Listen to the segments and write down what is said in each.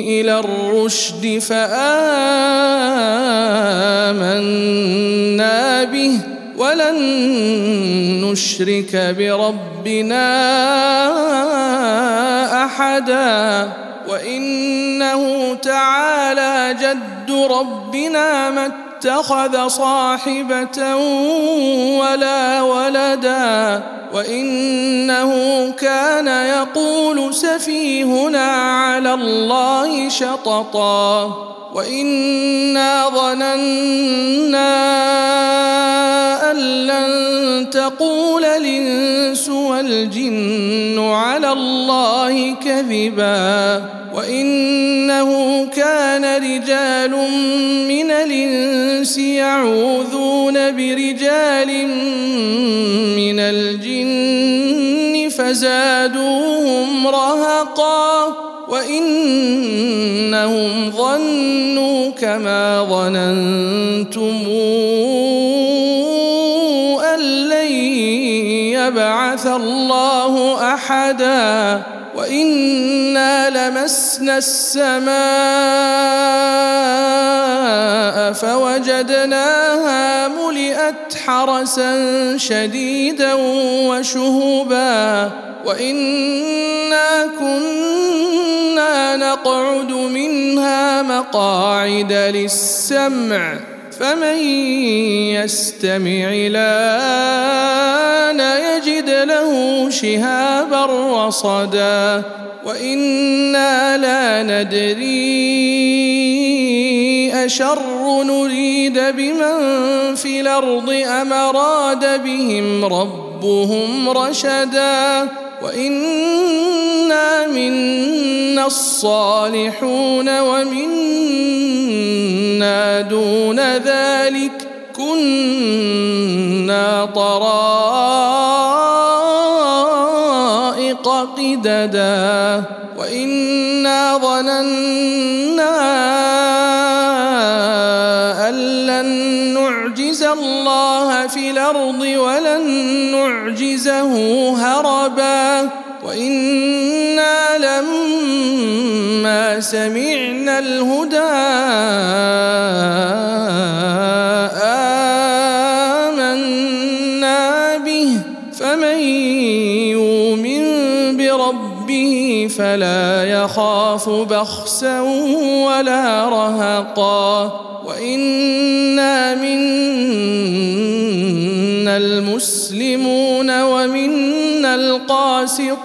إلى الرشد فآمنا به ولن نشرك بربنا أحدا وإنه تعالى جد ربنا ما اتخذ صاحبة ولا ولدا وإنه كان يقول سفيهنا على الله شططا وانا ظننا ان لن تقول الانس والجن على الله كذبا وانه كان رجال من الانس يعوذون برجال من الجن فزادوهم رهقا وانهم ظنوا كما ظننتم ان لن يبعث الله احدا وانا لمسنا السماء فوجدناها ملئت حرسا شديدا وشهبا وانا كنا نقعد منها مقاعد للسمع فمن يستمع الان يجد له شهابا رصدا. وإنا لا ندري أشر نريد بمن في الأرض أم أراد بهم ربهم رشدا. وإنا منا الصالحون ومنا دون ذلك كنا طرائق قددا وإنا ظننا أن لن نعجز الله في الأرض ولن نعجزه هربا. وإنا لما سمعنا الهدى بربه فلا يخاف بخسا ولا رهقا وإنا منا المسلمون ومنا القاسطون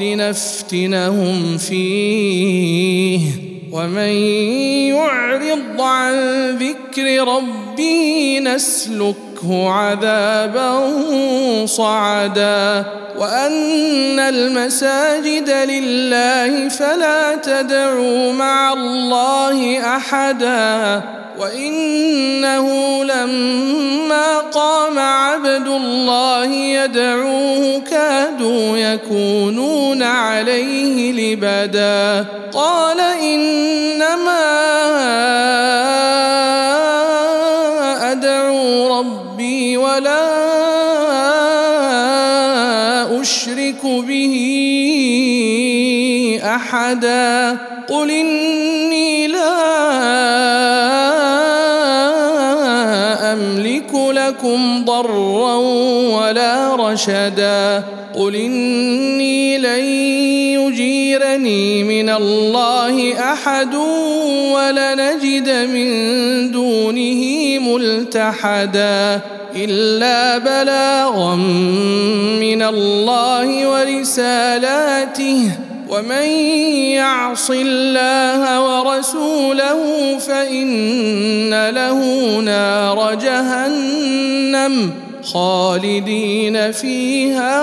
لنفتنهم فيه. ومن يعرض عن ذكر ربه نسلكه عذابا صعدا. وأن المساجد لله فلا تدعوا مع الله أحدا. وإنه لما قام عبد الله يدعوه كادوا يكونون عليه لبدا. قال إنما أدعو ربي ولا أشرك به أحدا. قل إني لا لكم ضرا ولا رشدا. قل إني لن يجيرني من الله أحد ولنجد من دونه ملتحدا. إلا بلاغا من الله ورسالاته ومن يعص الله ورسوله فإن له نار جهنم خالدين فيها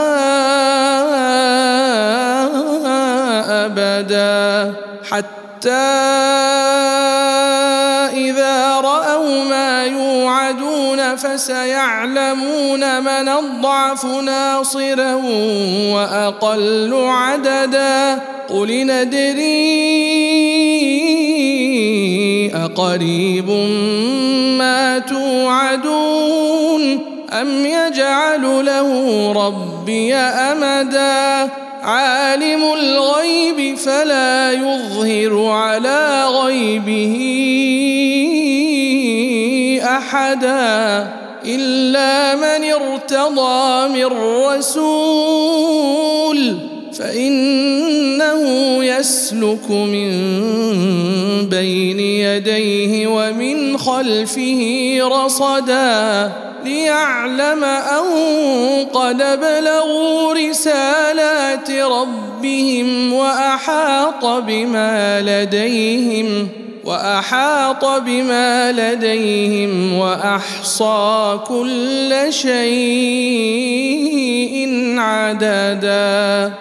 أبدا حتى إذا رأوا ما يوعدون فسيعلمون من اضعف ناصرا وأقل عددا. قل ندري أقريب ما توعدون أم يجعل له ربي أمدا. عالم الغيب فلا يظهر على غيبه أحدا إلا من ارتضى من رسول فإنه يسلك من بين يديه ومن خلفه رصدا ليعلم أن قد بلغوا رسالات ربهم وأحاط بما لديهم وأحاط بما لديهم وأحصى كل شيء عددا.